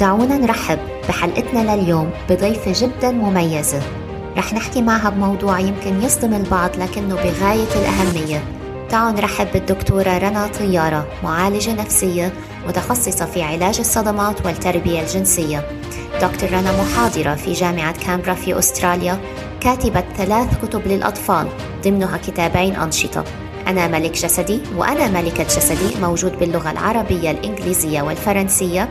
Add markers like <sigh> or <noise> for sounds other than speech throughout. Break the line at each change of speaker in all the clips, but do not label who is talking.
دعونا نرحب بحلقتنا لليوم بضيفة جدا مميزة. رح نحكي معها بموضوع يمكن يصدم البعض لكنه بغاية الأهمية. تعالوا نرحب بالدكتورة رنا طيارة معالجة نفسية متخصصة في علاج الصدمات والتربية الجنسية. دكتور رنا محاضرة في جامعة كامبرا في أستراليا كاتبة ثلاث كتب للأطفال ضمنها كتابين أنشطة. أنا ملك جسدي وأنا ملكة جسدي موجود باللغة العربية الإنجليزية والفرنسية.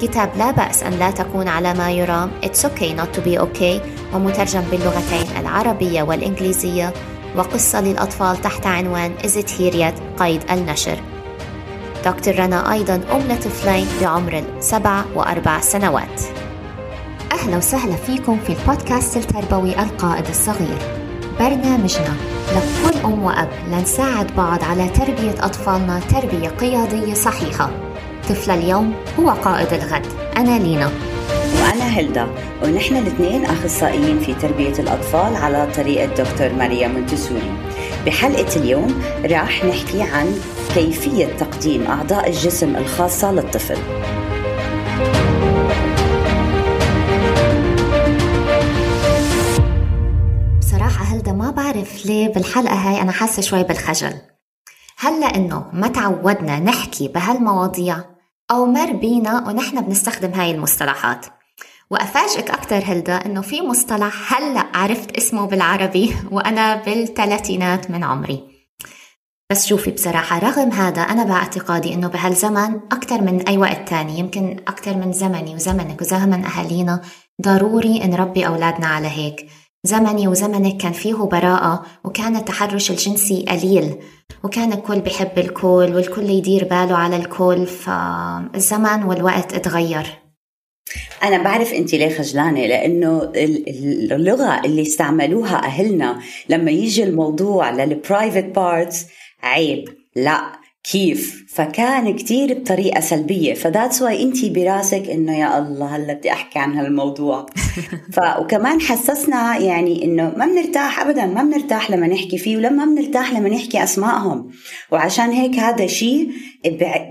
كتاب لا بأس أن لا تكون على ما يرام. It's okay not to be okay. ومترجم باللغتين العربية والإنجليزية. وقصة للأطفال تحت عنوان Is it here yet? قيد النشر. دكتور رنا أيضا أم لطفلين بعمر السبع وأربع سنوات. أهلا وسهلا فيكم في البودكاست التربوي القائد الصغير. برنامجنا لكل أم وأب لنساعد بعض على تربية أطفالنا تربية قيادية صحيحة. طفل اليوم هو قائد الغد. أنا لينا.
وأنا هيلدا. ونحن الاثنين أخصائيين في تربية الأطفال على طريقة دكتور ماريا مونتسوري. بحلقة اليوم راح نحكي عن كيفية تقديم أعضاء الجسم الخاصة للطفل.
بصراحة هلدا ما بعرف ليه بالحلقة هاي أنا حاسة شوي بالخجل. هل لأنه ما تعودنا نحكي بهالمواضيع أو مر بينا ونحن بنستخدم هاي المصطلحات. وأفاجئك أكثر هلدا إنه في مصطلح هلأ عرفت اسمه بالعربي وأنا بالثلاثينات من عمري. بس شوفي بصراحة رغم هذا أنا باعتقادي إنه بهالزمن أكثر من أي وقت تاني يمكن أكثر من زمني وزمنك وزمن أهالينا ضروري نربي أولادنا على هيك. زمني وزمنك كان فيه براءة وكان التحرش الجنسي قليل. وكان الكل بحب الكل والكل يدير باله على الكل فالزمن والوقت اتغير.
أنا بعرف أنت ليه خجلانة لأنه اللغة اللي استعملوها أهلنا لما يجي الموضوع لل private parts عيب. لا كيف؟ فكان كتير بطريقة سلبية. ف that's why انت براسك إنه يا الله هلا بدي أحكي عن هالموضوع. <laughs> ف وكمان حسسنا يعني إنه ما بنرتاح ابدا ما بنرتاح لما نحكي فيه ولما بنرتاح لما نحكي أسمائهم. وعشان هيك هذا شيء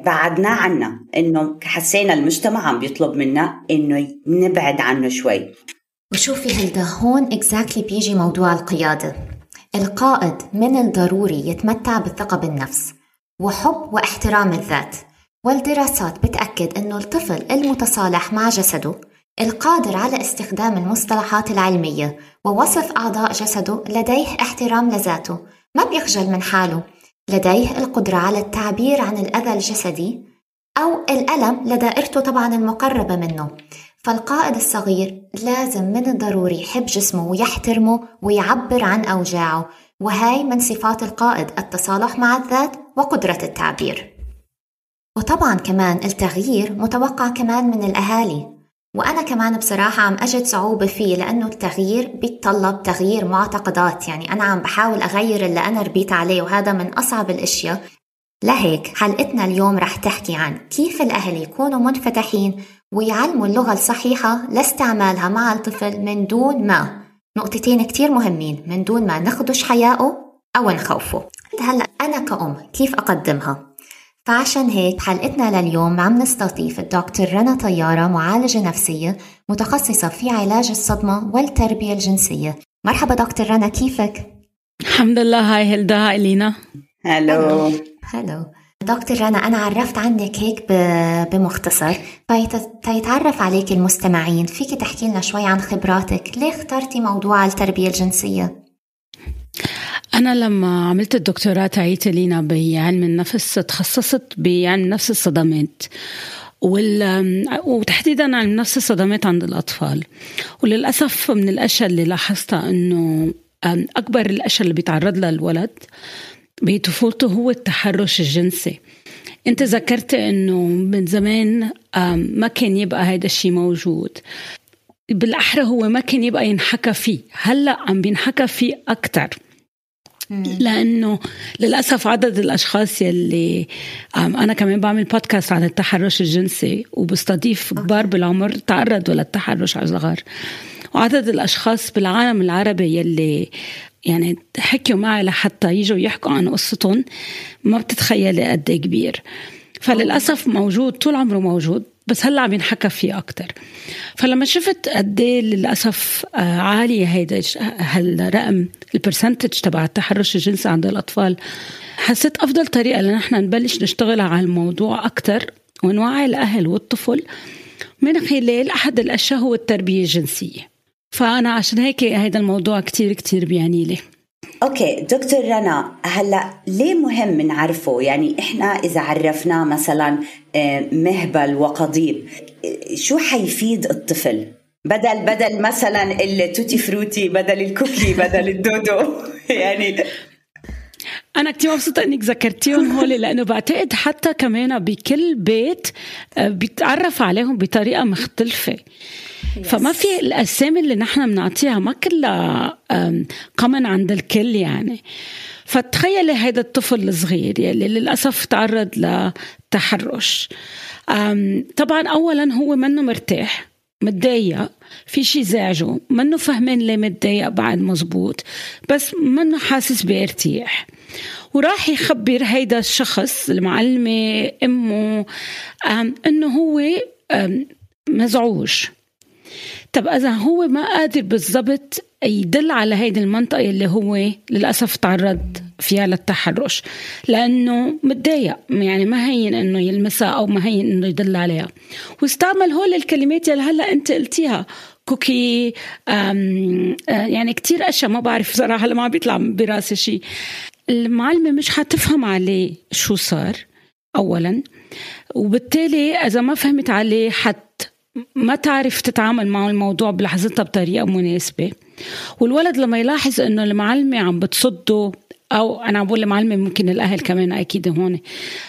بعدناه عنا. إنه حسينا المجتمع عم بيطلب منا إنه نبعد عنه شوي.
وشوفي هلدا هون اكزاكتلي بيجي موضوع القيادة. القائد من الضروري يتمتع بالثقة بالنفس. وحب واحترام الذات. والدراسات بتأكد أنه الطفل المتصالح مع جسده القادر على استخدام المصطلحات العلمية ووصف أعضاء جسده لديه احترام لذاته. ما بيخجل من حاله؟ لديه القدرة على التعبير عن الأذى الجسدي أو الألم لدائرته طبعا المقربة منه. فالقائد الصغير لازم من الضروري يحب جسمه ويحترمه ويعبر عن أوجاعه. وهاي من صفات القائد التصالح مع الذات. وقدرة التعبير. وطبعا كمان التغيير متوقع كمان من الأهالي. وأنا كمان بصراحة عم أجد صعوبة فيه لأنه التغيير بيتطلب تغيير معتقدات. يعني أنا عم بحاول أغير اللي أنا ربيت عليه وهذا من أصعب الأشياء. لهيك حلقتنا اليوم رح تحكي عن كيف الأهل يكونوا منفتحين ويعلموا اللغة الصحيحة لاستعمالها مع الطفل من دون ما. نقطتين كتير مهمين من دون ما نخدش حياءه أو نخوفه. أنا كأم كيف أقدمها؟ فعشان هيك حلقتنا لليوم عم نستضيف الدكتور رنا طيارة معالجة نفسية متخصصة في علاج الصدمة والتربية الجنسية. مرحبا دكتور رنا كيفك؟
الحمد لله هاي هلدا هاي لينا.
هلو.
هلو. دكتور رنا أنا عرفت عنك هيك بمختصر. فيتعرف عليك المستمعين. فيك تحكي لنا شوي عن خبراتك. ليه اخترتي موضوع التربية الجنسية؟
أنا لما عملت الدكتوراه تاعيتي لينا بعلم النفس تخصصت بعلم نفس الصدمات. وال... وتحديدا عن نفس الصدمات عند الأطفال. وللأسف من الأشياء اللي لاحظتها أنه أكبر الأشياء اللي بيتعرض لها الولد بطفولته هو التحرش الجنسي. أنت ذكرت إنه من زمان ما كان يبقى هذا الشيء موجود. بالأحرى هو ما كان يبقى ينحكى فيه. هلأ عم بينحكى فيه أكثر لأنه للأسف عدد الأشخاص يلي أنا كمان بعمل بودكاست عن التحرش الجنسي وبستضيف كبار بالعمر تعرضوا للتحرش على الصغار. وعدد الأشخاص بالعالم العربي يلي يعني حكيوا معي لحتى يجوا يحكوا عن قصتهم ما بتتخيلي قد كبير. فللأسف موجود طول عمره موجود. بس هلا عم ينحكى فيه أكثر فلما شفت قد إيه للأسف آه، عالية هيدا هالرقم البرسنتج تبع التحرش الجنسي عند الأطفال حسيت أفضل طريقة لنحن نبلش نشتغل على الموضوع أكثر ونوعي الأهل والطفل من خلال أحد الأشياء هو التربية الجنسية. فأنا عشان هيك هذا الموضوع كتير كتير بيعني لي.
Okay دكتور رنا هلا ليه مهم نعرفه؟ يعني إحنا إذا عرفناه مثلا آه، مهبل وقضيب شو حيفيد الطفل؟ بدل بدل مثلا التوتي فروتي بدل الكوكي <laughs> بدل الدودو. <laughs> يعني
أنا كتير مبسوطة إنك ذكرتيهم هول لأنه بعتقد حتى كمان بكل بيت آه، بيتعرف عليهم بطريقة مختلفة. فما في الأسامي اللي نحن بنعطيها ما كلها قمن عند الكل يعني. فتخيلي هيدا الطفل الصغير يلي للأسف تعرض لتحرش. طبعا اولا هو منه مرتاح متضايق في شي زعجه منه فهمان ليه متضايق بعد مزبوط بس منه حاسس بارتياح وراح يخبر هيدا الشخص المعلمة أمه أنه هو مزعوج. طب إذا هو ما قادر بالضبط يدل على هيدي المنطقة اللي هو للأسف تعرض فيها للتحرش لأنه متضايق. يعني ما هين إنه يلمسها أو ما هين إنه يدل عليها. واستعمل هول الكلمات اللي هلأ أنت قلتيها. كوكي آه، يعني كتير أشياء ما بعرف صراحة ما بيطلع براسي شيء المعلمة مش حتفهم عليه شو صار اولا وبالتالي إذا ما فهمت عليه حت ما تعرف تتعامل مع الموضوع بلحظتها بطريقة مناسبة. والولد لما يلاحظ إنه المعلمة عم بتصده أو أنا عم بقول المعلمة ممكن الأهل كمان أكيد هون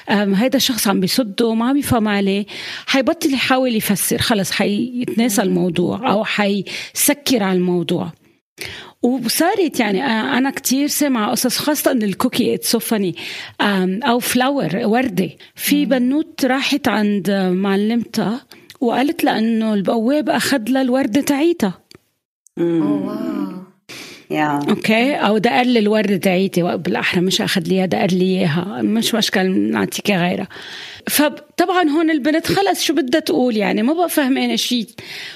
هذا الشخص عم بيصده وما عم يفهم عليه حيبطل يحاول يفسر خلص حيتناسى الموضوع أو حيسكر على الموضوع. وصارت يعني أنا كتير سامعة قصص خاصة الكوكي it's funny أو flower وردة. في بنوت راحت عند معلمتها وقالت لها انه البواب اخذ لها الورده تاعيتها.
يا.
Okay؟ أو دقر لي الورده تاعيتي. بالأحرى مش اخذ لي دقر لي إياها. مش مشكل نعطيك غيرها. فطبعا هون البنت خلص. شو بدها تقول يعني؟ ما بقى فهمانة شيء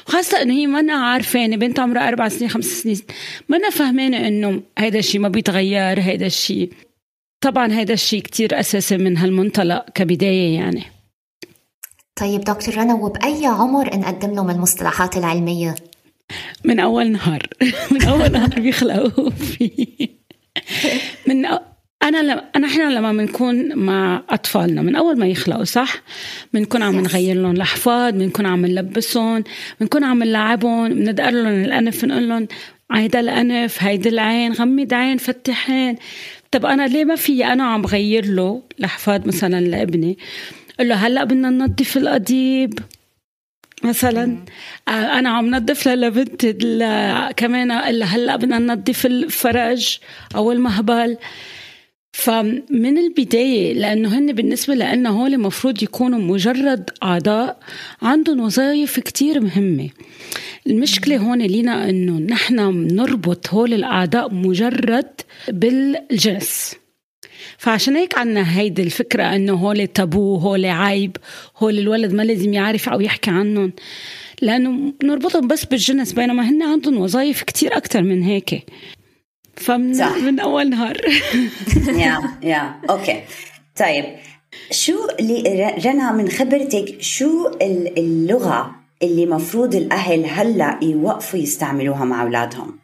خاصة إنه هي ما عارفانة. بنت عمرها أربع سنين خمس سنين. ما فهمانة إنه هيدا الشيء ما بيتغير هيدا الشيء طبعا هيدا الشيء كتير أساسي من هالمنطلق كبداية يعني.
طيب دكتور رنا وبأي عمر نقدم لهم المصطلحات العلمية؟
من أول نهار. <laughs> من أول نهار بيخلقوا فيه. من أ... أنا لما أنا إحنا لما بنكون مع أطفالنا من أول ما يخلقوا صح؟ بنكون عم نغير لهم الأحفاد بنكون عم نلبسهم بنكون عم نلعبهم بندقر لهم الأنف بنقول لهم هيدا الأنف هيدي العين غمض عين فتح عين. طب أنا ليه ما في أنا عم غير له الأحفاد مثلا لابني؟ قال له هلا بدنا ننظف القضيب. مثلا آه، أنا عم نظف لبنت كمان قال هلا بدنا ننظف الفرج أو المهبل. فمن البداية لأنه هن بالنسبة لنا هول المفروض يكونوا مجرد أعضاء عندهم وظائف كتير مهمة. المشكلة هون لينا أنه نحن نربط هول الأعضاء مجرد بالجنس. فعشان هيك عنا هيدي الفكرة إنه هول تابو هول عيب هول الولد ما لازم يعرف أو يحكي عنهم. لأنه نربطهم بس بالجنس بينما هن عندهم وظائف كتير أكثر من هيك. فمن صح. من أول نهار. <laughs>
Yeah yeah okay. طيب شو اللي رنا من خبرتك شو اللغة اللي مفروض الأهل هلأ يوقفوا يستعملوها مع أولادهم؟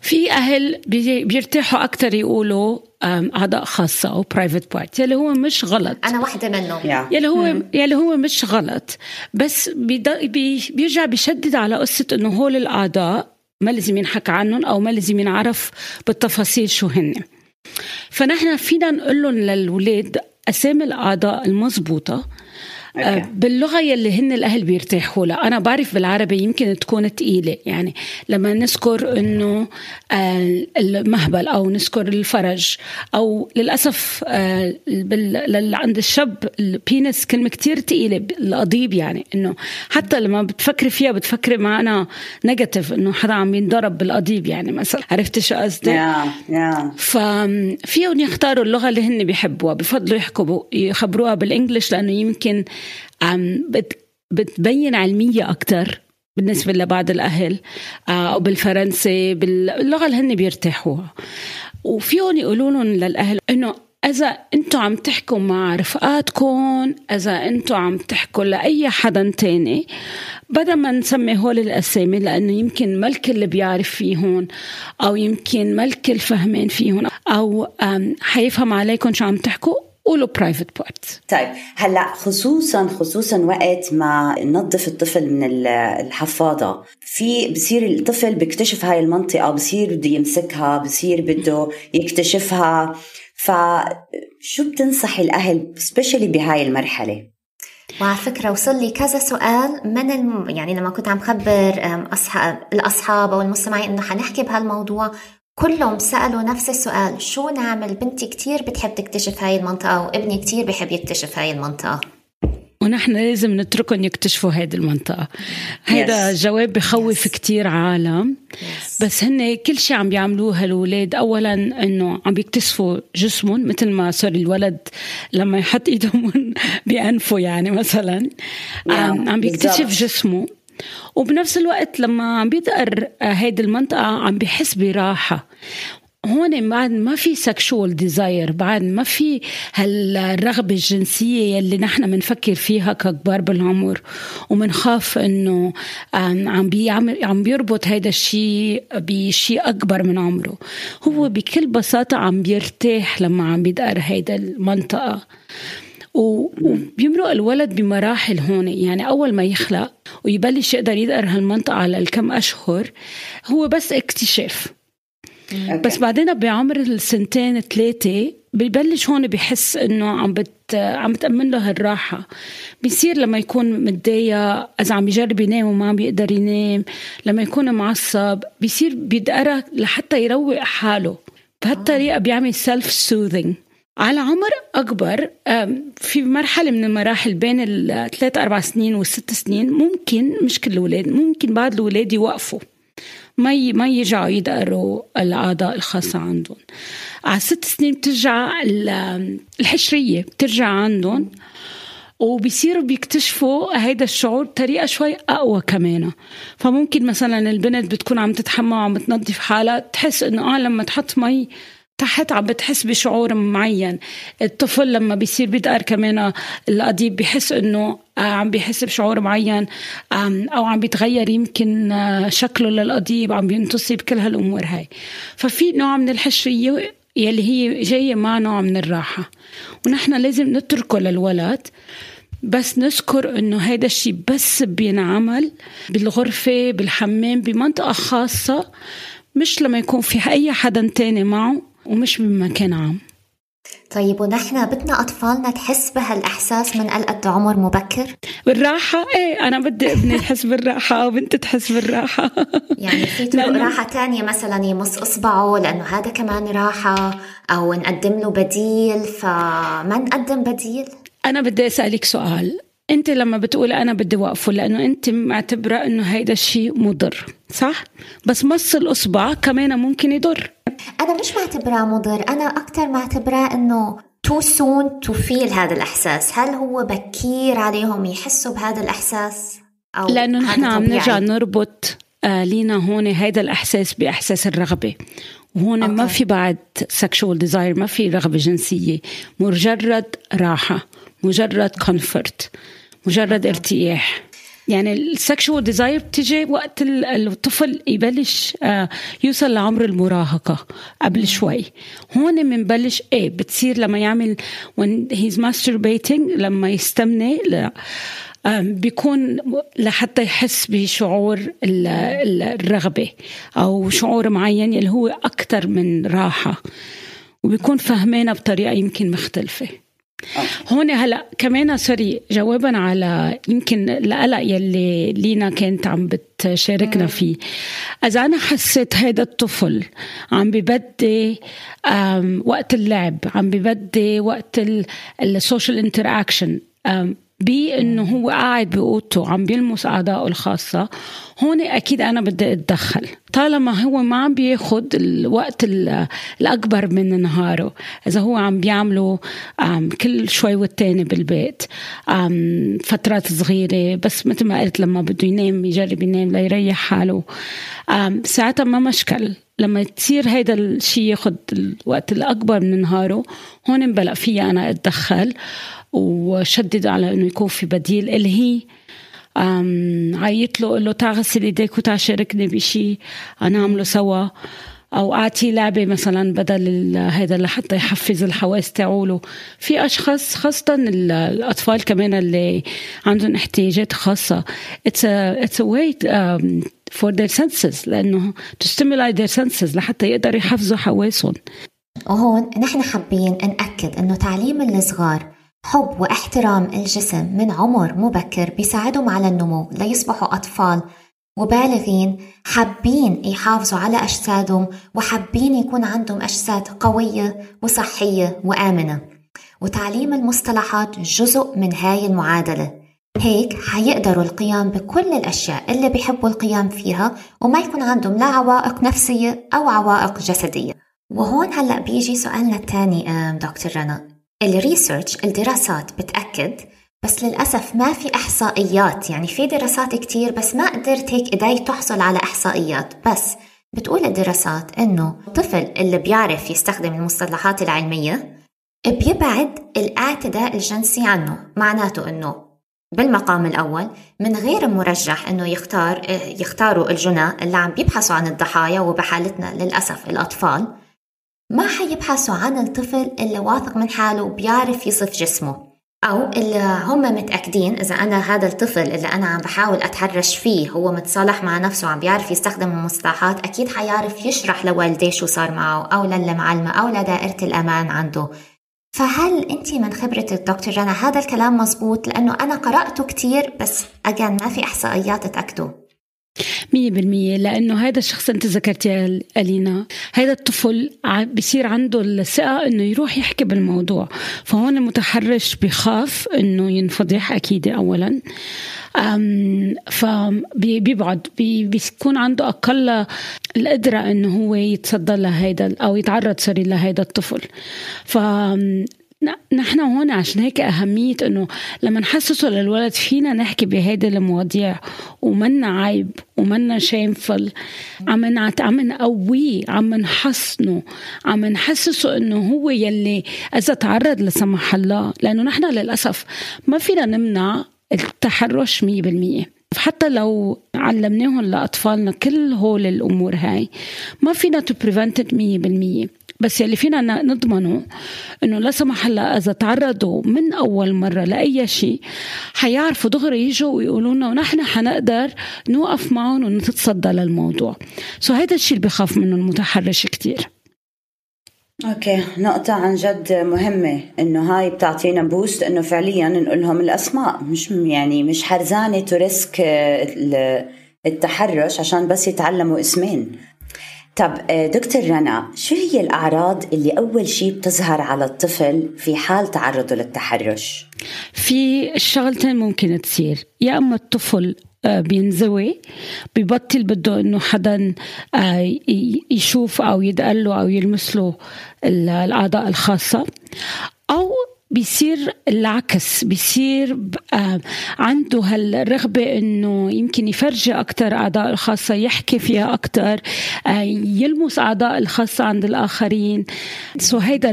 في أهل بيرتاحوا أكثر يقولوا أعضاء خاصة أو private part يلي هو مش غلط.
أنا واحدة منهم.
Yeah. يلي هو hmm. يلي هو مش غلط. بس بي بيرجع بيشدد على قصة إنه هول الأعضاء ما لازم ينحكى عنهم أو ما لازم ينعرف بالتفاصيل شو هن. فنحن فينا نقول لهم للولاد أسامي الأعضاء المضبوطه آه، باللغة يلي هن الأهل بيرتاحوا لها أنا بعرف بالعربي يمكن تكون تقيلة يعني لما نذكر أنه آه، المهبل أو نذكر الفرج أو للأسف آه، عند الشاب البينس كلمة كتير تقيلة القضيب يعني أنه حتى لما بتفكري فيها بتفكري معنا نيجاتيف أنه حدا عم ينضرب بالقضيب يعني مثلا عرفتي شو قصدي؟
yeah, yeah.
ففيهم يختاروا اللغة اللي هن بيحبوها بفضلوا يحكوا يخبروها بالإنجلش لأنه يمكن عم بتبين علمية أكتر بالنسبة لبعض الأهل آه، أو بالفرنسي باللغة اللي هن بيرتاحوها. وفيهم يقولوا لهم للأهل إنه إذا أنتوا عم تحكوا مع رفقاتكم إذا أنتوا عم تحكوا لأي حدا تاني بدل ما نسمي هول الأسامي لأنه يمكن ما الكل بيعرف فيهم أو يمكن ما الكل فهمين فيهم أو حيفهم عليكم شو عم تحكوا. قولوا private part
طيب هلأ خصوصا خصوصا وقت ما ننظف الطفل من الحفاضة في بصير الطفل بيكتشف هاي المنطقة بصير بده يمسكها بصير بده يكتشفها. فشو بتنصحي الأهل especially بهاي المرحلة؟
وعلى فكرة وصل لي كذا سؤال من الم... يعني لما كنت عم خبر أصحاب الأصحاب أو المستمعين إنه حنحكي بهالموضوع كلهم سألوا نفس السؤال شو نعمل بنتي كتير بتحب تكتشف هاي المنطقة وابني كتير بحب يكتشف هاي المنطقة
ونحن لازم نتركهم يكتشفوا هذه المنطقة هذا yes. جواب بخوف yes. كتير عالم yes. بس هن كل شيء عم بيعملوه هالولاد أولا إنه عم بيكتشفوا جسمهم مثل ما صار الولد لما يحط إيدهم <laughs> بأنفه يعني مثلا yeah. عم بيكتشف جسمه وبنفس الوقت لما عم بيدقر هيدي المنطقة عم بحس براحة. هون بعد ما في sexual desire بعد ما في هالرغبة الجنسية يلي نحن بنفكر فيها ككبار بالعمر ومنخاف إنه عم بيعمل عم بيربط هيدا الشيء بشيء أكبر من عمره. هو بكل بساطة عم بيرتاح لما عم بيدقر هيدا المنطقة. وبيمرق الولد بمراحل هون. يعني أول ما يخلق ويبلش يقدر يدقر هالمنطقة على الكم أشهر هو بس اكتشاف بس بعدين بعمر السنتين ثلاثة ببلش هون بحس إنه عم بت عم بتأمن له هالراحة. بيصير لما يكون متضايق إذا عم يجرب ينام وما عم بيقدر ينام لما يكون معصب بيصير بيدقرها لحتى يروق حاله. بهالطريقة بيعمل self soothing على عمر أكبر في مرحلة من المراحل بين الثلاث أربع سنين والست سنين ممكن مش كل الأولاد ممكن بعض الأولاد يوقفوا. ما ما يرجعوا يدقروا الأعضاء الخاصة عندهم. على ست سنين بترجع الحشرية بترجع عندهم وبيصيروا بيكتشفوا هيدا الشعور بطريقة شوي أقوى كمان. فممكن مثلا البنت بتكون عم تتحمى وعم تنظف حالها تحس إنه آه لما تحط مي تحت عم بتحس بشعور معين. الطفل لما بيصير بيدقر كمان القضيب بحس إنه آه، عم بيحس بشعور معين أو عم بيتغير يمكن آه، شكله للقضيب عم بينتصي بكل هالأمور هاي. ففي نوع من الحشرية يلي هي جاية مع نوع من الراحة. ونحن لازم نتركه للولد بس نذكر إنه هيدا الشيء بس بينعمل بالغرفة بالحمام بمنطقة خاصة مش لما يكون في أي حدا تاني معه. ومش بمكان عام.
طيب ونحن بدنا أطفالنا تحس بهالإحساس من قلقة عمر مبكر؟
بالراحة؟ إيه أنا بدي ابني يحس بالراحة أو بنتي تحس بالراحة.
يعني في طرق راحة تانية مثلا يمص إصبعه لأنه هذا كمان راحة أو نقدم له بديل فما نقدم بديل؟
أنا بدي أسألك سؤال. أنت لما بتقول أنا بدي وقفه لأنه أنت معتبرة إنه هيدا الشيء مضر صح؟ بس مص الإصبع كمان ممكن يضر.
أنا مش معتبراه مضر أنا أكثر معتبراه إنه too soon to feel هذا الإحساس. هل هو بكير عليهم يحسوا بهذا الإحساس؟
أو لأنه نحن عم نرجع نربط آه لينا هون هيدا الإحساس بإحساس الرغبة. وهون okay. ما في بعد sexual desire ما في رغبة جنسية. مجرد راحة مجرد comfort مجرد ارتياح. يعني ال sexual desire بتجي وقت الطفل يبلش آه، يوصل لعمر المراهقة قبل شوي. هون بنبلش إيه بتصير لما يعمل when he's masturbating لما يستمني بيكون لحتى يحس بشعور الرغبة أو شعور معين اللي هو أكثر من راحة. وبيكون فهمانة بطريقة يمكن مختلفة. هون هلا كمان sorry جوابا على يمكن القلق يلي لينا كانت عم بتشاركنا فيه. إذا أنا حسيت هيدا الطفل عم ببدي وقت اللعب عم ببدي وقت ال social interaction بأنه هو قاعد بأوضته عم بيلمس اعضائه الخاصة. هون أكيد أنا بدي أتدخل. طالما هو ما عم بياخد الوقت الأكبر من نهاره إذا هو عم بيعمله كل شوي والتاني بالبيت فترات صغيرة. بس مثل ما قلت لما بده ينام يجرب ينام ليريح حاله. ساعتها ما مشكل. لما تصير هيدا الشيء ياخد الوقت الأكبر من نهاره هون بلا فيها أنا أتدخل. وشدد على إنه يكون في بديل اللي هي عيط له قل له تعال غسل إيديك وتعال شاركني بشيء نعمله سوا. أو اعطيه لعبة مثلا بدل هذا لحتى يحفز الحواس تاعوله في أشخاص خاصة الأطفال كمان اللي عندهم احتياجات خاصة. it's it's way for their senses لأنه to stimulate their senses لحتى يقدروا يحفزوا حواسهم.
وهون نحن حابين نأكد إنه تعليم الصغار حب واحترام الجسم من عمر مبكر بيساعدهم على النمو ليصبحوا أطفال وبالغين حابين يحافظوا على أجسادهم وحابين يكون عندهم أجساد قوية وصحية وآمنة. وتعليم المصطلحات جزء من هاي المعادلة. هيك حيقدروا القيام بكل الأشياء اللي بيحبوا القيام فيها وما يكون عندهم لا عوائق نفسية أو عوائق جسدية. وهون هلأ بيجي سؤالنا الثاني دكتور رنا. الريسيرش الدراسات بتأكد بس للأسف ما في إحصائيات. يعني في دراسات كتير بس ما قدرت هيك إيدي تحصل على إحصائيات. بس بتقول الدراسات إنه الطفل اللي بيعرف يستخدم المصطلحات العلمية بيبعد الاعتداء الجنسي عنه. معناته إنه بالمقام الأول من غير مرجح إنه يختار يختاروا الجنى اللي عم بيبحثوا عن الضحايا وبحالتنا للأسف الأطفال ما حيبحثوا عن الطفل اللي واثق من حاله وبيعرف يصف جسمه. أو اللي هم متأكدين إذا أنا هذا الطفل اللي أنا عم بحاول أتحرش فيه هو متصالح مع نفسه وعم بيعرف يستخدم المصطلحات أكيد حيعرف يشرح لوالديه شو صار معه أو للمعلمة أو لدائرة الأمان عنده. فهل أنت من خبرة الدكتور رنا هذا الكلام مزبوط؟ لأنه أنا قرأته كتير بس أجان ما في إحصائيات تأكده.
مية بالمية لأنه هذا الشخص أنت ذكرتيه ألينا هذا الطفل بصير عنده الثقة أنه يروح يحكي بالموضوع فهون المتحرش بخاف أنه ينفضح أكيد أولا. فبيبعد بيكون عنده أقل القدرة أنه هو يتصدى لهيدا أو يتعرض سوري لهيدا الطفل. ف نحن هون عشان هيك أهمية إنه لما نحسسه للولد فينا نحكي بهيدي المواضيع. ومنا عيب ومنا shameful عم عم نقويه عم نحصنه. عم نحسسه إنه هو يلي إذا تعرض لسمح الله. لأنه نحن للأسف ما فينا نمنع التحرش مية بالمية. حتى لو علمناهم لأطفالنا كل هول الأمور هاي ما فينا to prevent مية بالمية. بس يلي فينا نضمنه إنه لا سمح الله إذا تعرضوا من أول مرة لأي شيء حيعرفوا دغري يجوا ويقولوا لنا ونحن حنقدر نوقف معهم ونتصدى للموضوع. so هذا الشيء اللي بخاف منه المتحرش كتير.
okay نقطة عن جد مهمة إنه هاي بتعطينا boost إنه فعليا نقول لهم الأسماء مش يعني مش حرزانة to risk التحرش عشان بس يتعلموا اسمين. طب آه، دكتور رنا شو هي الأعراض اللي أول شيء بتظهر على الطفل في حال تعرضه للتحرش؟
في شغلتين ممكن تصير يا أما الطفل آه، بينزوي ببطل بده إنه حدا آه، يشوف أو يدقله أو يلمس له الأعضاء الخاصة أو بيصير العكس بيصير آه، عنده هالرغبة إنه يمكن يفرجي أكثر أعضاء الخاصة يحكي فيها أكثر آه، يلمس أعضاء الخاصة عند الآخرين. سو هيدا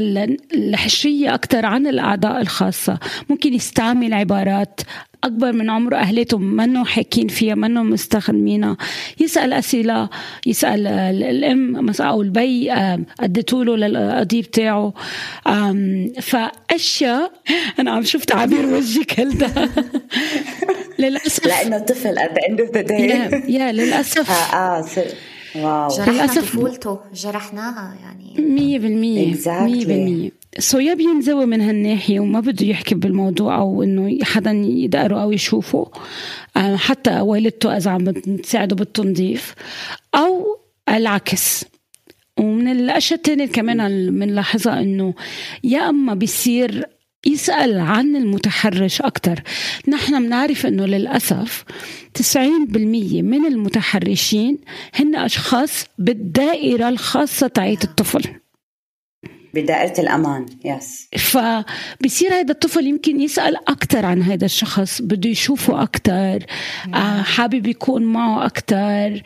الحشرية أكثر عن الأعضاء الخاصة. ممكن يستعمل عبارات أكبر من عمره اهلته منه حاكين فيها؟ منه مستخدمينها يسأل أسئلة يسأل الأم مثلا أو البي اديتوا له للقضيب تاعه فأشياء <laughs> أنا عم شوف تعابير <laughs> وجهك هلدا <laughs>
للأسف. لأنه الطفل قد عنده
يا, يا للأسف.
آه آه
واو. للأسف. طفولته جرحناها يعني.
100% 100% سو يا بينزوي من هالناحية وما بده يحكي بالموضوع أو إنه حدا يدقره أو يشوفه. آه، حتى والدته إذا عم تساعده بالتنظيف. أو العكس. ومن الأشياء الثانية كمان بنلاحظها إنه يا أما بيصير يسأل عن المتحرش أكثر نحن بنعرف أنه للأسف 90% من المتحرشين هن أشخاص بالدائرة الخاصة تاعت الطفل.
بدائرة الأمان يس
فبصير هذا الطفل يمكن يسأل أكثر عن هذا الشخص بده يشوفه أكثر آه، حابب يكون معه أكثر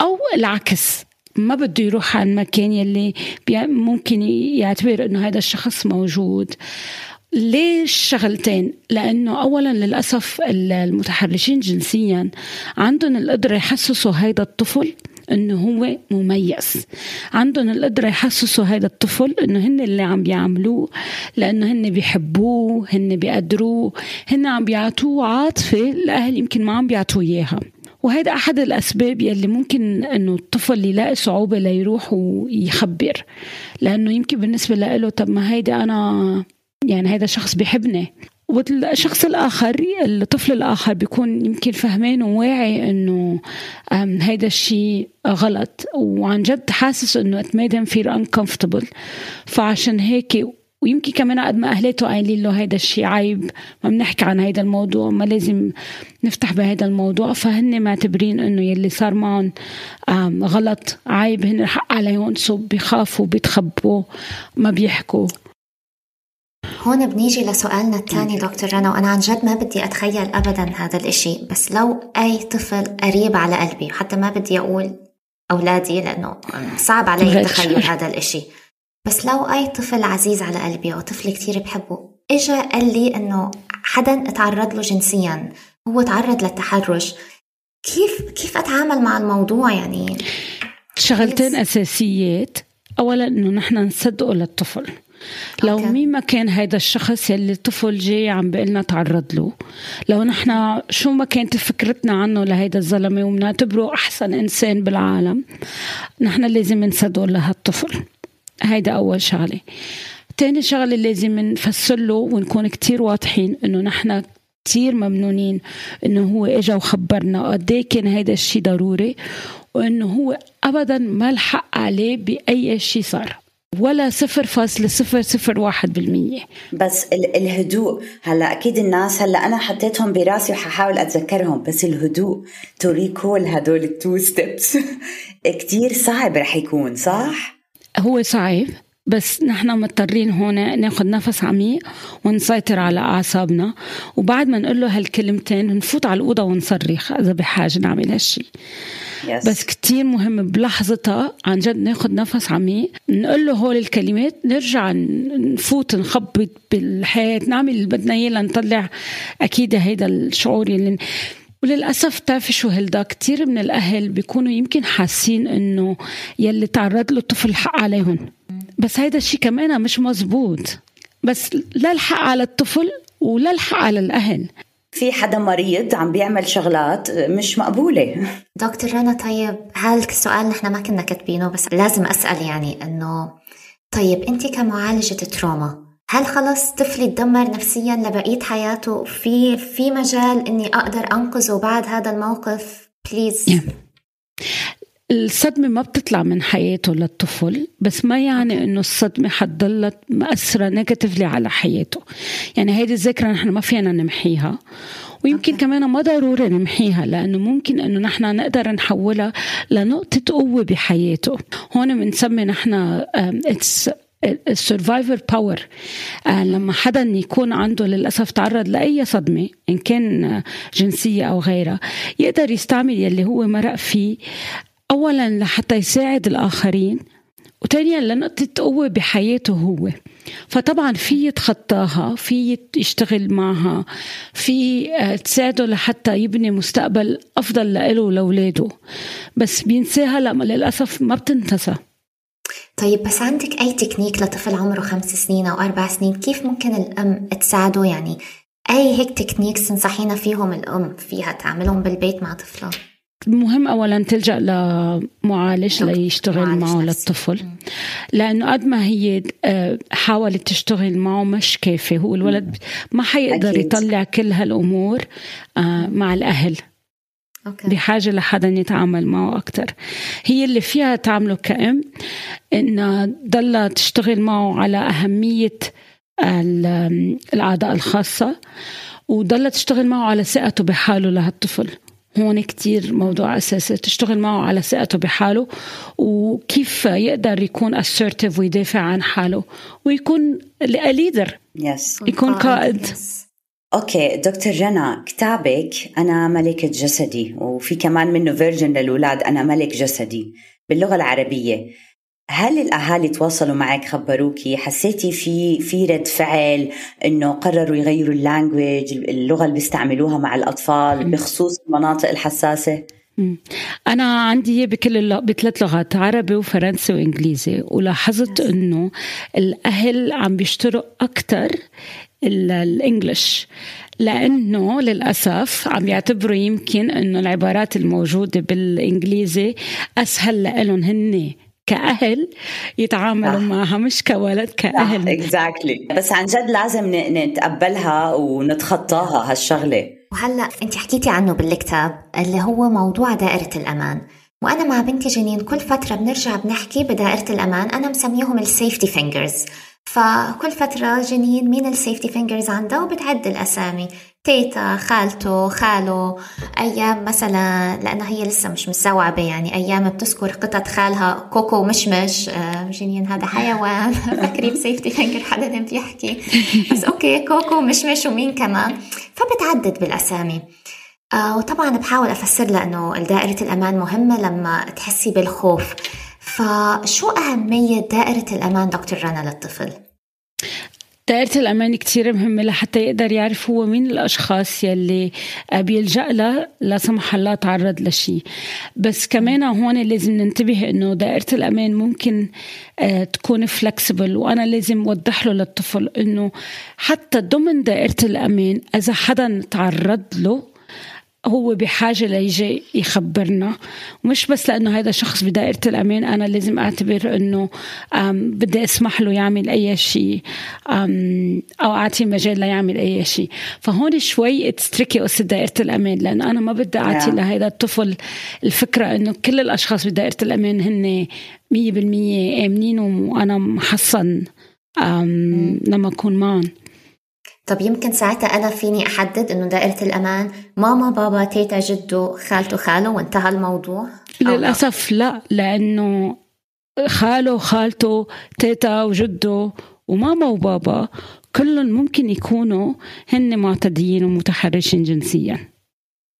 أو العكس ما بده يروح على المكان يلي ممكن يعتبر إنه هذا الشخص موجود. ليش شغلتين؟ لأنه أولا للأسف المتحرشين جنسيا عندهم القدرة يحسسوا هذا الطفل إنه هو مميز. عندهم القدرة يحسسوا هذا الطفل إنه هن اللي عم بيعملوه لأنه هن بيحبوه هن بيقدروه هن عم بيعطوه عاطفة الاهل يمكن ما عم بيعطوه إياها. وهذا أحد الأسباب يلي ممكن إنه الطفل يلاقي صعوبة ليروح ويخبر. لأنه يمكن بالنسبة له طب ما هيدا أنا يعني هذا شخص بيحبني والشخص الآخر الطفل الآخر بيكون يمكن فهمان وواعي إنه هيدا الشيء غلط. وعن جد حاسس إنه him feel uncomfortable. فعشان هيك ويمكن كمان قد ما اهلاته قايلين له هيدا الشيء عيب ما بنحكي عن هيدا الموضوع ما لازم نفتح بهيدا الموضوع. فهن معتبرين إنه يلي صار معهم غلط عيب. هن الحق عليهم سو بيخافوا بيتخبوا ما بيحكوا.
هون بنيجي لسؤالنا الثاني دكتور رنا وأنا عن جد ما بدي أتخيل أبدا هذا الإشي بس لو أي طفل قريب على قلبي حتى ما بدي أقول أولادي لأنه صعب علي تخيل هذا الإشي. بس لو أي طفل عزيز على قلبي أو طفل كتير بحبه إجا قال لي إنه حدا تعرض له جنسيا هو تعرض للتحرش. كيف كيف أتعامل مع الموضوع يعني؟
شغلتين أساسيات. أولا إنه نحن نصدقه للطفل. لو مين ما كان هيدا الشخص يلي الطفل جاي عم بيقلنا تعرض له. لو نحن شو ما كانت فكرتنا عنه لهيدا الزلمة وبنعتبره أحسن إنسان بالعالم نحن لازم نصدقه لهالطفل. هيدا أول شغلة. تاني شغلة لازم نفسر له ونكون كتير واضحين إنه نحن كتير ممنونين إنه هو إجا وخبرنا قد إيه كان هيدا الشيء ضروري وإنه هو أبدا ما الحق عليه بأي شيء صار. ولا صفر فاصلة صفر صفر واحد بالمية.
بس الهدوء. هلا أكيد الناس هلا أنا حطيتهم براسي وححاول أتذكرهم بس الهدوء to recall هدول ال two steps <laughs> كتير صعب رح يكون صح؟
هو صعب. بس نحن مضطرين هون ناخذ نفس عميق ونسيطر على أعصابنا. وبعد ما نقول له هالكلمتين نفوت على الأوضة ونصرخ إذا بحاجة نعمل هالشيء yes. بس كتير مهم بلحظتها عن جد ناخذ نفس عميق نقول له هول الكلمات نرجع نفوت نخبط بالحياة نعمل اللي بدنا إياه لنطلع أكيد هيدا الشعور اللي وللأسف بتعرفي شو هلدا كتير من الأهل بيكونوا يمكن حاسين إنه يلي تعرض له الطفل حق عليهم. بس هيدا الشيء كمان مش مزبوط بس لا الحق على الطفل ولا الحق على الأهل.
في حدا مريض عم بيعمل شغلات مش مقبولة.
دكتور رنا طيب هذا السؤال نحن ما كنا كاتبينه بس لازم أسأل يعني إنه طيب أنت كمعالجة تروما هل خلص طفلي تدمر نفسيا لبقية حياته؟ في في مجال إني أقدر أنقذه بعد هذا الموقف؟ بليز yeah.
الصدمة ما بتطلع من حياته للطفل بس ما يعني إنه الصدمة حتضلت مأثرة negatively على حياته. يعني هيدي الذكرى نحن ما فينا نمحيها ويمكن okay. كمان ما ضروري نمحيها لأنه ممكن إنه نحن نقدر نحولها لنقطة قوة بحياته. هون بنسمي نحن it's ال survivor power لما حدا يكون عنده للأسف تعرض لأي صدمة إن كان جنسية أو غيرها يقدر يستعمل يلي هو مرق فيه اولا لحتى يساعد الآخرين وثانيا لنقطة قوة بحياته هو. فطبعا في يتخطاها في يشتغل معها في آه، تساعده لحتى يبني مستقبل أفضل له ولأولاده بس بينساها لما للأسف ما بتنتسى.
طيب بس عندك أي تكنيك لطفل عمره خمس سنين أو أربع سنين؟ كيف ممكن الأم تساعده؟ يعني أي هيك techniques تنصحينا فيهم الأم فيها تعملهم بالبيت مع طفلها
مهم اولا تلجأ لمعالج ليشتغل معه للطفل. لأنه قد ما هي آه، حاولت تشتغل معه مش كافي. هو الولد ما حيقدر أكيد. يطلع كل هالأمور آه، مع الأهل. okay. بحاجة لحدا يتعامل معه أكتر. هي اللي فيها تعمله كأم إنها ضلها تشتغل معه على أهمية الأعضاء الخاصة وضلت تشتغل معه على ثقته بحاله لهالطفل. هون كتير موضوع أساسي تشتغل معه على ثقته بحاله وكيف يقدر يكون assertive ويدافع عن حاله ويكون leader
yes.
يكون قائد.
okay دكتور جنى كتابك أنا ملك جسدي وفي كمان منه version للاولاد أنا ملك جسدي باللغة العربية. هل الأهالي تواصلوا معك خبروكي؟ حسيتي في في رد فعل إنه قرروا يغيروا اللانجويج اللغة اللي بيستعملوها مع الأطفال بخصوص المناطق الحساسة؟
أنا عندي بكل بثلاث لغات عربي وفرنسي وإنجليزي. ولاحظت إنه الأهل عم بيشتروا أكثر الإنجليش. لأنه للأسف عم يعتبروا يمكن إنه العبارات الموجودة بالإنجليزي أسهل لهم هن كأهل يتعاملوا معها مش كولد كأهل.
exactly بس عن جد لازم نتقبلها ونتخطاها هالشغلة.
وهلأ انت حكيتي عنه بالكتاب اللي هو موضوع دائرة الأمان. وأنا مع بنتي جنين كل فترة بنرجع بنحكي بدائرة الأمان أنا مسميهم ال safety fingers فكل فترة جنين مين ال safety fingers عنده وبتعد الأسامي. تيتا خالته خاله أيام مثلا لأنه هي لسه مش مستوعبة يعني أيام بتذكر قطط خالها كوكو ومشمش آه، جنين هذا حيوان. <laughs> فكري ب safety finger حدا بيحكي. بس أوكي كوكو ومشمش ومين كمان؟ فبتعدد بالأسامي. آه وطبعا بحاول أفسر لها أنه دائرة الأمان مهمة لما تحسي بالخوف. فشو أهمية دائرة الأمان دكتور رنا للطفل؟
دائرة الأمان كتير مهمة لحتى يقدر يعرف هو مين الأشخاص يلي بيلجأ له لا سمح الله تعرض لشيء بس كمان هون لازم ننتبه إنه دائرة الأمان ممكن آه، تكون فلكسبل وأنا لازم أوضح له للطفل إنه حتى ضمن دائرة الأمان إذا حدا تعرض له هو بحاجة ليجي يخبرنا. ومش بس لأنه هذا شخص بدائرة الأمان أنا لازم أعتبر أنه بدي أسمح له يعمل أي شيء أو أعطيه مجال ليعمل أي شيء فهون شوي تريكي قصة دائرة الأمان لأنه أنا ما بدي أعطي لهذا الطفل الفكرة أنه كل الأشخاص بدائرة الأمان هن مية بالمية آمنين وأنا محصن لما أكون معهم.
طب يمكن ساعتها أنا فيني أحدد إنه دائرة الأمان؟ ماما بابا تيتا جدو خالته خاله وانتهى الموضوع؟
للأسف لا لأنه خاله خالته تيتا وجده وماما وبابا كلهم ممكن يكونوا هن معتديين ومتحرشين جنسيا.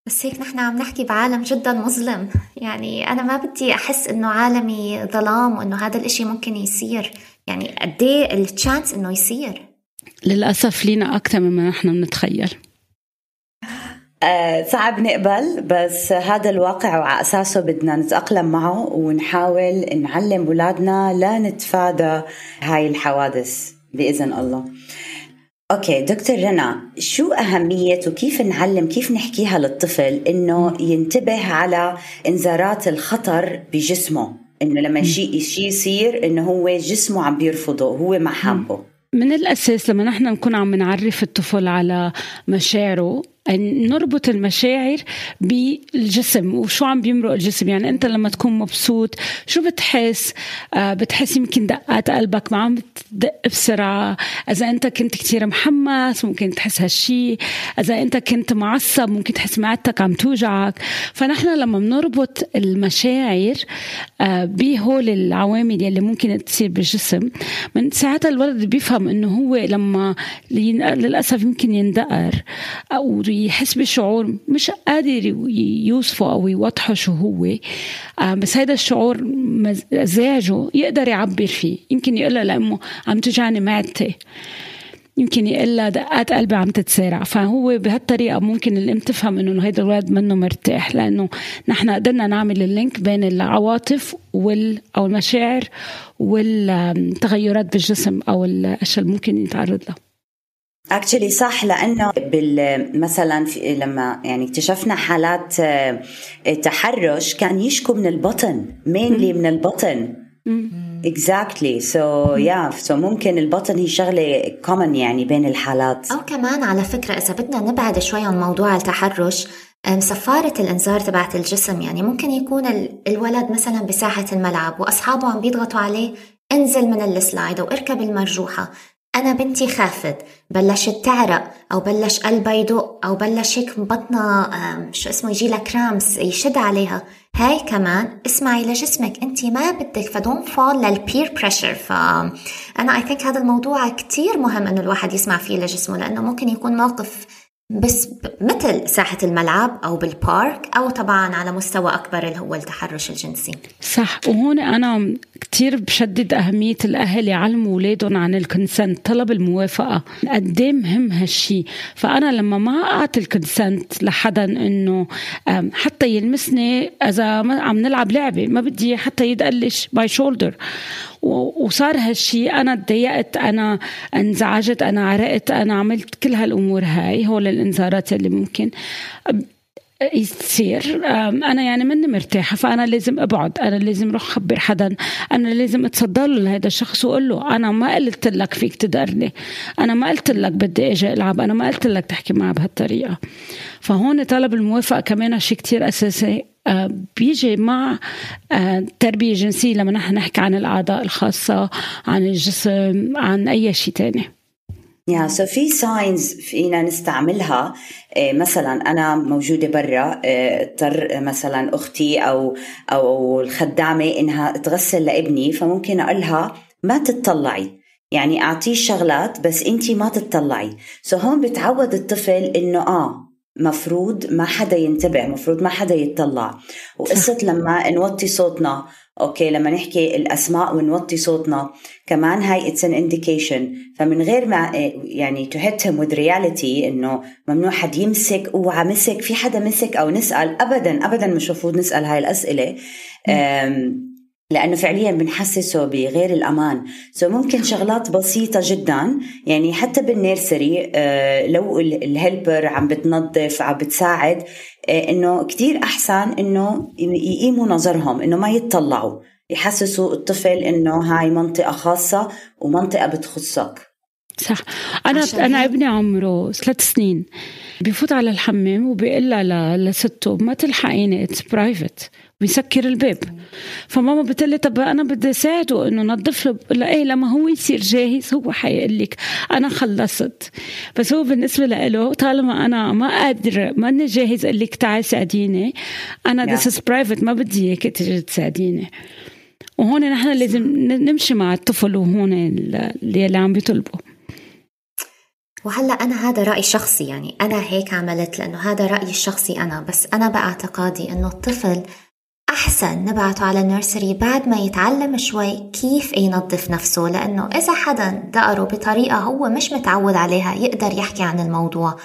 بس هيك نحن عم نحكي بعالم جدا مظلم. يعني أنا ما بدي أحس إنه عالمي ظلام وإنه هذا الإشي ممكن يصير. يعني قد إيه التشانس إنه يصير؟
للأسف لينا أكثر مما نحن بنتخيل
أه صعب نقبل بس هذا الواقع وعلى أساسه بدنا نتأقلم معه ونحاول نعلم أولادنا لا نتفادى هاي الحوادث بإذن الله. أوكي دكتور رنا شو أهمية وكيف نعلم كيف نحكيها للطفل إنه ينتبه على إنذارات الخطر بجسمه؟ إنه لما شيء شيء يصير إنه هو جسمه عم بيرفضه هو ما حابه.
من الأساس لما نحن نكون عم نعرف الطفل على مشاعره نربط المشاعر بالجسم وشو عم بيمرق الجسم؟ يعني أنت لما تكون مبسوط شو بتحس؟ آه بتحس يمكن دقات قلبك ما عم بتدق بسرعة. إذا أنت كنت كتير محمس ممكن تحس هالشي. إذا أنت كنت معصب ممكن تحس معدتك عم توجعك. فنحن لما بنربط المشاعر آه بهول العوامل يلي ممكن تصير بالجسم من ساعتها الولد بيفهم إنه هو لما للأسف يمكن يندقر أو يحس بشعور مش قادر يوصفه أو يوضحه شو هو. آه، بس هذا الشعور مزاجه يقدر يعبر فيه. يمكن يقول لها لامه عم توجعني معدتي. يمكن يقول لها دقات قلبي عم تتسارع فهو بهالطريقة ممكن الأم تفهم إنه هيدا الولد منه مرتاح لأنه نحن قدرنا نعمل اللينك بين العواطف وال أو المشاعر والتغيرات بالجسم أو الأشياء اللي ممكن يتعرض لها.
actually صح لأنه بال مثلا في لما يعني اكتشفنا حالات آه، تحرش كان يشكو من البطن mainly من البطن. exactly so yeah so ممكن البطن هي شغلة common يعني بين الحالات.
أو كمان على فكرة إذا بدنا نبعد شوي عن موضوع التحرش صفارة الإنذار تبعت الجسم يعني ممكن يكون الولد مثلا بساحة الملعب وأصحابه عم بيضغطوا عليه انزل من ال slide أو اركب المرجوحة. أنا بنتي خافت. بلشت تعرق أو بلش قلبها يدق أو بلش هيك بطنها شو اسمه يجي لها cramps يشد عليها. هاي كمان اسمعي لجسمك. انت ما بدك ف don't fall لل peer pressure فانا I think هذا الموضوع كتير مهم إنه الواحد يسمع فيه لجسمه لأنه ممكن يكون موقف بس مثل ساحة الملعب أو بال park أو طبعا على مستوى أكبر اللي هو التحرش الجنسي.
صح. وهون أنا كتير بشدد أهمية الأهل يعلموا أولادهم عن ال consent طلب الموافقة. قد إيه مهم هالشي؟ فأنا لما ما أعطي ال consent لحدا إنه حتى يلمسني إذا عم نلعب لعبة ما بدي حتى يدقرلي my shoulder وصار هالشي. أنا تضايقت أنا انزعجت أنا عرقت أنا عملت كل هالأمور هاي. هول الانذارات اللي ممكن يصير. أنا يعني مني مرتاحة فأنا لازم أبعد. أنا لازم أروح أخبر حدا. أنا لازم له لهذا الشخص وأقول له أنا ما قلت لك فيك تدقرني أنا ما قلت لك بدي إجي ألعب. أنا ما قلت لك تحكي معي بهالطريقة. فهون طلب الموافقة كمان شيء كتير أساسي. بيجي مع آه، الجنسية لما نحن نحكي عن الأعضاء الخاصة عن الجسم عن أي شيء تاني.
يا سو في signs فينا نستعملها. آه، مثلا أنا موجودة برا اضطر مثلا أختي أو أو الخدامة إنها تغسل لابني فممكن أقول لها ما تتطلعي. يعني أعطيه شغلات بس انت ما تتطلعي. so هون بتعود الطفل إنه آه مفروض ما حدا ينتبه مفروض ما حدا يتطلع. وقصة لما نوطي صوتنا okay لما نحكي الأسماء ونوطي صوتنا كمان هاي it's an indication فمن غير ما يعني to hit him with reality إنه ممنوع حد يمسك اوعى مسك في حدا مسك أو نسأل ابدا ابدا مش المفروض نسأل هاي الأسئلة. لأنه فعليا بنحسسه بغير الأمان. so ممكن شغلات بسيطة جدا يعني حتى بال nursery آه، لو ال helper عم بتنظف عم بتساعد آه، إنه كتير أحسن إنه يقيموا نظرهم إنه ما يتطلعوا. يحسسوا الطفل إنه هاي منطقة خاصة ومنطقة بتخصك.
صح. أنا أنا ابني عمره ثلاث سنين. بفوت على الحمام وبيقول لها لسته ما تلحقيني it's private بيسكر الباب. فماما بتقول طب أنا بدي أساعده إنه نظف له. بقول إيه لما هو يصير جاهز هو حيقول لك أنا خلصت. بس هو بالنسبة له طالما أنا ما قادر ماني جاهز أقول لك تعي ساعديني. أنا this is private ما بدي إياك تيجي تساعديني. وهون نحن لازم نمشي مع الطفل وهون اللي, اللي عم بيطلبه.
وهلأ أنا هذا رايي الشخصي يعني أنا هيك عملت لأنه هذا رأيي الشخصي أنا. بس أنا بأعتقادي إنه الطفل أحسن نبعته على ال nursery بعد ما يتعلم شوي كيف ينظف نفسه لأنه إذا حدا دقره بطريقة هو مش متعود عليها يقدر يحكي عن الموضوع.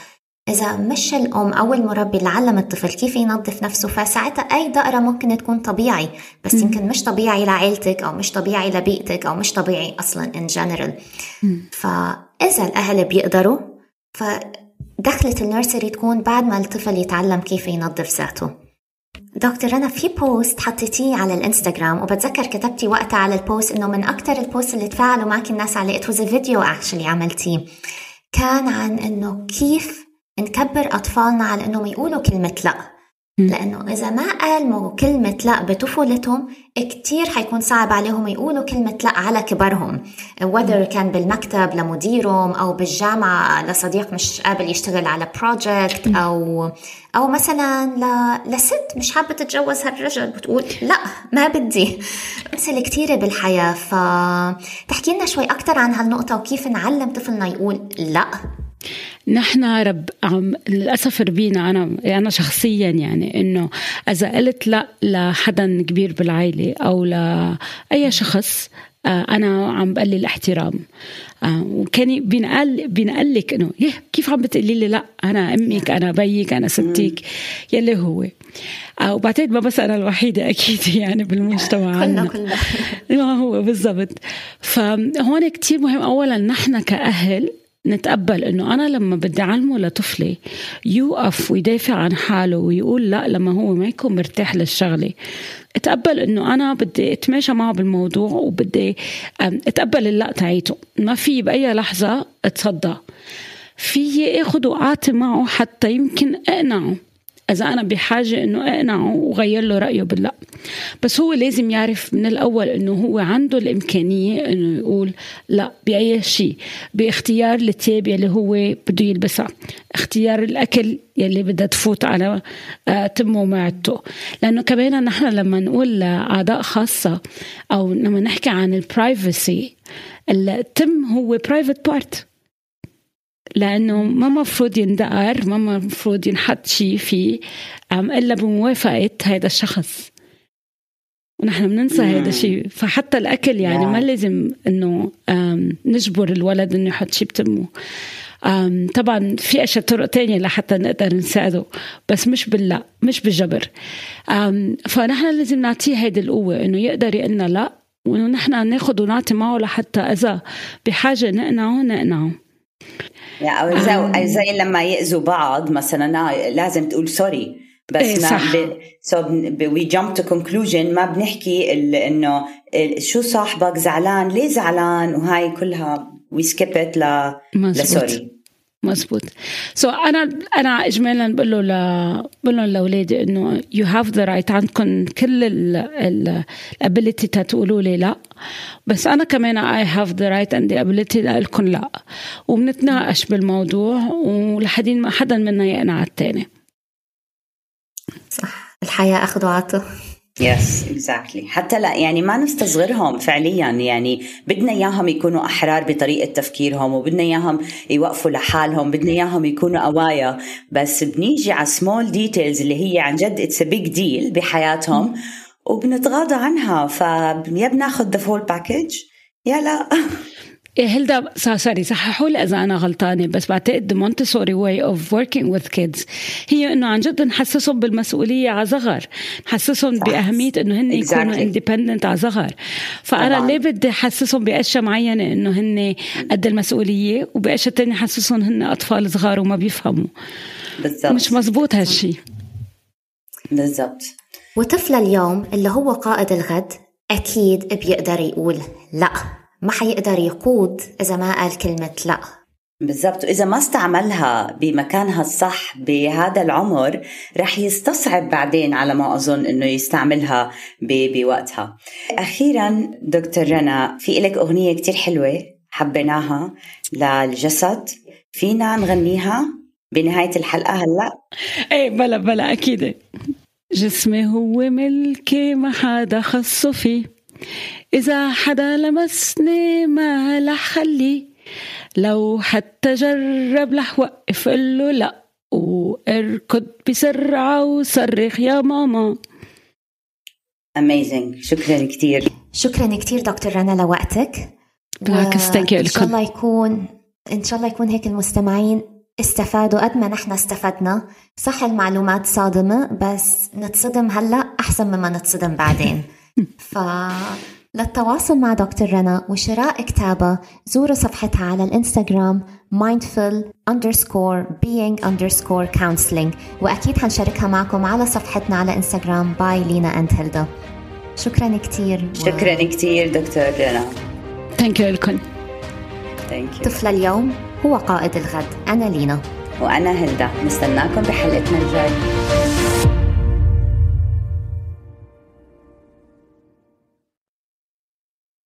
إذا مش الأم أو المربي اللي علم الطفل كيف ينظف نفسه فساعتها أي دقرة ممكن تكون طبيعي بس يمكن مش طبيعي لعائلتك أو مش طبيعي لبيئتك أو مش طبيعي أصلا in general. فإذا الأهل بيقدروا فدخلة ال nursery تكون بعد ما الطفل يتعلم كيف ينظف ذاته. دكتور رنا في post حطيتيه على الانستغرام وبتذكر كتبتي وقتها على ال post إنه من أكثر ال post اللي تفاعلوا معك الناس عليه. a video actually عملتيه. كان عن إنه كيف نكبر أطفالنا على إنهم يقولوا كلمة لأ. لأنه إذا ما قالوا كلمة لا بطفولتهم كتير حيكون صعب عليهم يقولوا كلمة لا على كبرهم. Whether كان بالمكتب لمديرهم أو بالجامعة لصديق مش قابل يشتغل على بروجكت أو أو مثلا ل... لست مش حابة تتجوز هالرجل بتقول لا ما بدي. أمثلة كتيرة بالحياة فتحكي لنا شوي أكتر عن هالنقطة وكيف نعلم طفلنا يقول لا.
نحن رب عم للأسف ربينا أنا أنا شخصيا يعني إنه إذا قلت لا لحدا كبير بالعائلة أو لأي شخص آه، أنا عم بقلل الاحترام. آه، وكان بينقال بينقال لك إنه يه كيف عم بتقولي لي؟ لا أنا أمك أنا بيك أنا ستك يلي هو. آه، وبعتقد ما بس أنا الوحيدة أكيد <laughs> يعني بالمجتمع
كلنا كلنا. <laughs>
ما هو بالضبط. فهون كتير مهم. اولا نحن كأهل نتقبل إنه أنا لما بدي أعلمه لطفلي يوقف ويدافع عن حاله ويقول لا لما هو ما يكون مرتاح للشغلة. اتقبل إنه أنا بدي أتماشى معه بالموضوع وبدي اتقبل اللا تاعيته. ما في بأي لحظة اتصدى في اخذ واعطي معه حتى يمكن أقنعه. إذا أنا بحاجة إنه اقنعه وغير له رأيه باللا بس هو لازم يعرف من الأول إنه هو عنده الإمكانية إنه يقول لا بأي شيء باختيار الثياب يلي هو بده يلبسها اختيار الأكل يلي بدها تفوت على آه، تمه ومعدته. لأنه كمان نحن لما نقول لأعضاء خاصة أو لما نحكي عن ال privacy التم هو private part لأنه ما مفروض يندقر ما مفروض ينحط شيء فيه إلا بموافقة هذا الشخص. ونحن بننسى هذا الشيء فحتى الأكل يعني ما لازم إنه نجبر الولد إنه يحط شيء بتمه. طبعا في أشياء طرق تانية لحتى نقدر نساعده بس مش باللا مش بالجبر. فنحن لازم نعطيه هيدي القوة إنه يقدر يقلنا لا ونحن ناخذ ونعطي معه لحتى إذا بحاجة نقنعه نقنعه.
يعني زي, زي لما يأذوا بعض مثلا لازم تقول sorry بس إيه ما صح. ب... so we jump to conclusion ما بنحكي إنه شو صاحبك زعلان؟ ليه زعلان؟ وهاي كلها we skip it ل ل sorry
مزبوط. so so أنا أنا اجمالا بقول له ل بقول لهم لأولادي إنه you have the right عندكم كل ال ability تقولوا لي لا. بس أنا كمان I have the right the ability أقول لكم لا. وبنتناقش بالموضوع ولحدين ما حدا منا يقنع الثاني
صح. الحياة أخذ وعطاء
yes exactly حتى لا يعني ما نستصغرهم فعليا. يعني بدنا إياهم يكونوا أحرار بطريقة تفكيرهم وبدنا إياهم يوقفوا لحالهم بدنا إياهم يكونوا قوايا بس بنيجي على small details اللي هي عن جد it's big deal بحياتهم وبنتغاضى عنها. فيا بناخذ the full package يا لا. <laughs>
إيه هيلدا sorry صححوا لي إذا أنا غلطانة بس بعتقد Montessori way of working with kids هي إنه عن جد نحسسهم بالمسؤولية على صغر نحسسهم بأهمية إنه هن. يكونوا independent على صغر. فأنا طبعا. ليه بدي أحسسهم بأشياء معينة إنه هن قد المسؤولية وبأشياء ثانية احسسهم هن أطفال صغار وما بيفهموا. بالضبط. مش مزبوط هالشيء
بالضبط.
وطفل اليوم اللي هو قائد الغد أكيد بيقدر يقول لا. ما حيقدر يقود إذا ما قال كلمة لا.
بالضبط. وإذا ما استعملها بمكانها الصح بهذا العمر رح يستصعب بعدين على ما أظن إنه يستعملها بوقتها. أخيرا دكتور رنا في لك أغنية كتير حلوة حبيناها للجسد. فينا نغنيها بنهاية الحلقة هلأ؟
إيه بلا بلا أكيد. جسمي هو ملكي ما حدا خصه فيه. إذا حدا لمسني ما خليه لو حتى جرب لح وقف له لا واركض بسرعة وصرخ يا ماما.
اميزنج شكرا كثير
شكرا كثير دكتور رنا لوقتك.
بالعكس ثانك
ان شاء الله يكون إن شاء الله يكون هيك المستمعين استفادوا قد ما نحن استفدنا. صح المعلومات صادمة بس نتصدم هلأ أحسن مما نتصدم بعدين. ف للتواصل مع دكتور رنا وشراء كتابها زوروا صفحتها على الانستغرام mindful underscore being underscore counseling. وأكيد حنشاركها معكم على صفحتنا على انستغرام. bye لينا and هيلدا شكرا كثير
شكرا و... كثير دكتور رنا.
ثانك يو لكم
طفل اليوم هو قائد الغد. أنا لينا.
وأنا هيلدا نستناكم بحلقتنا الجاية.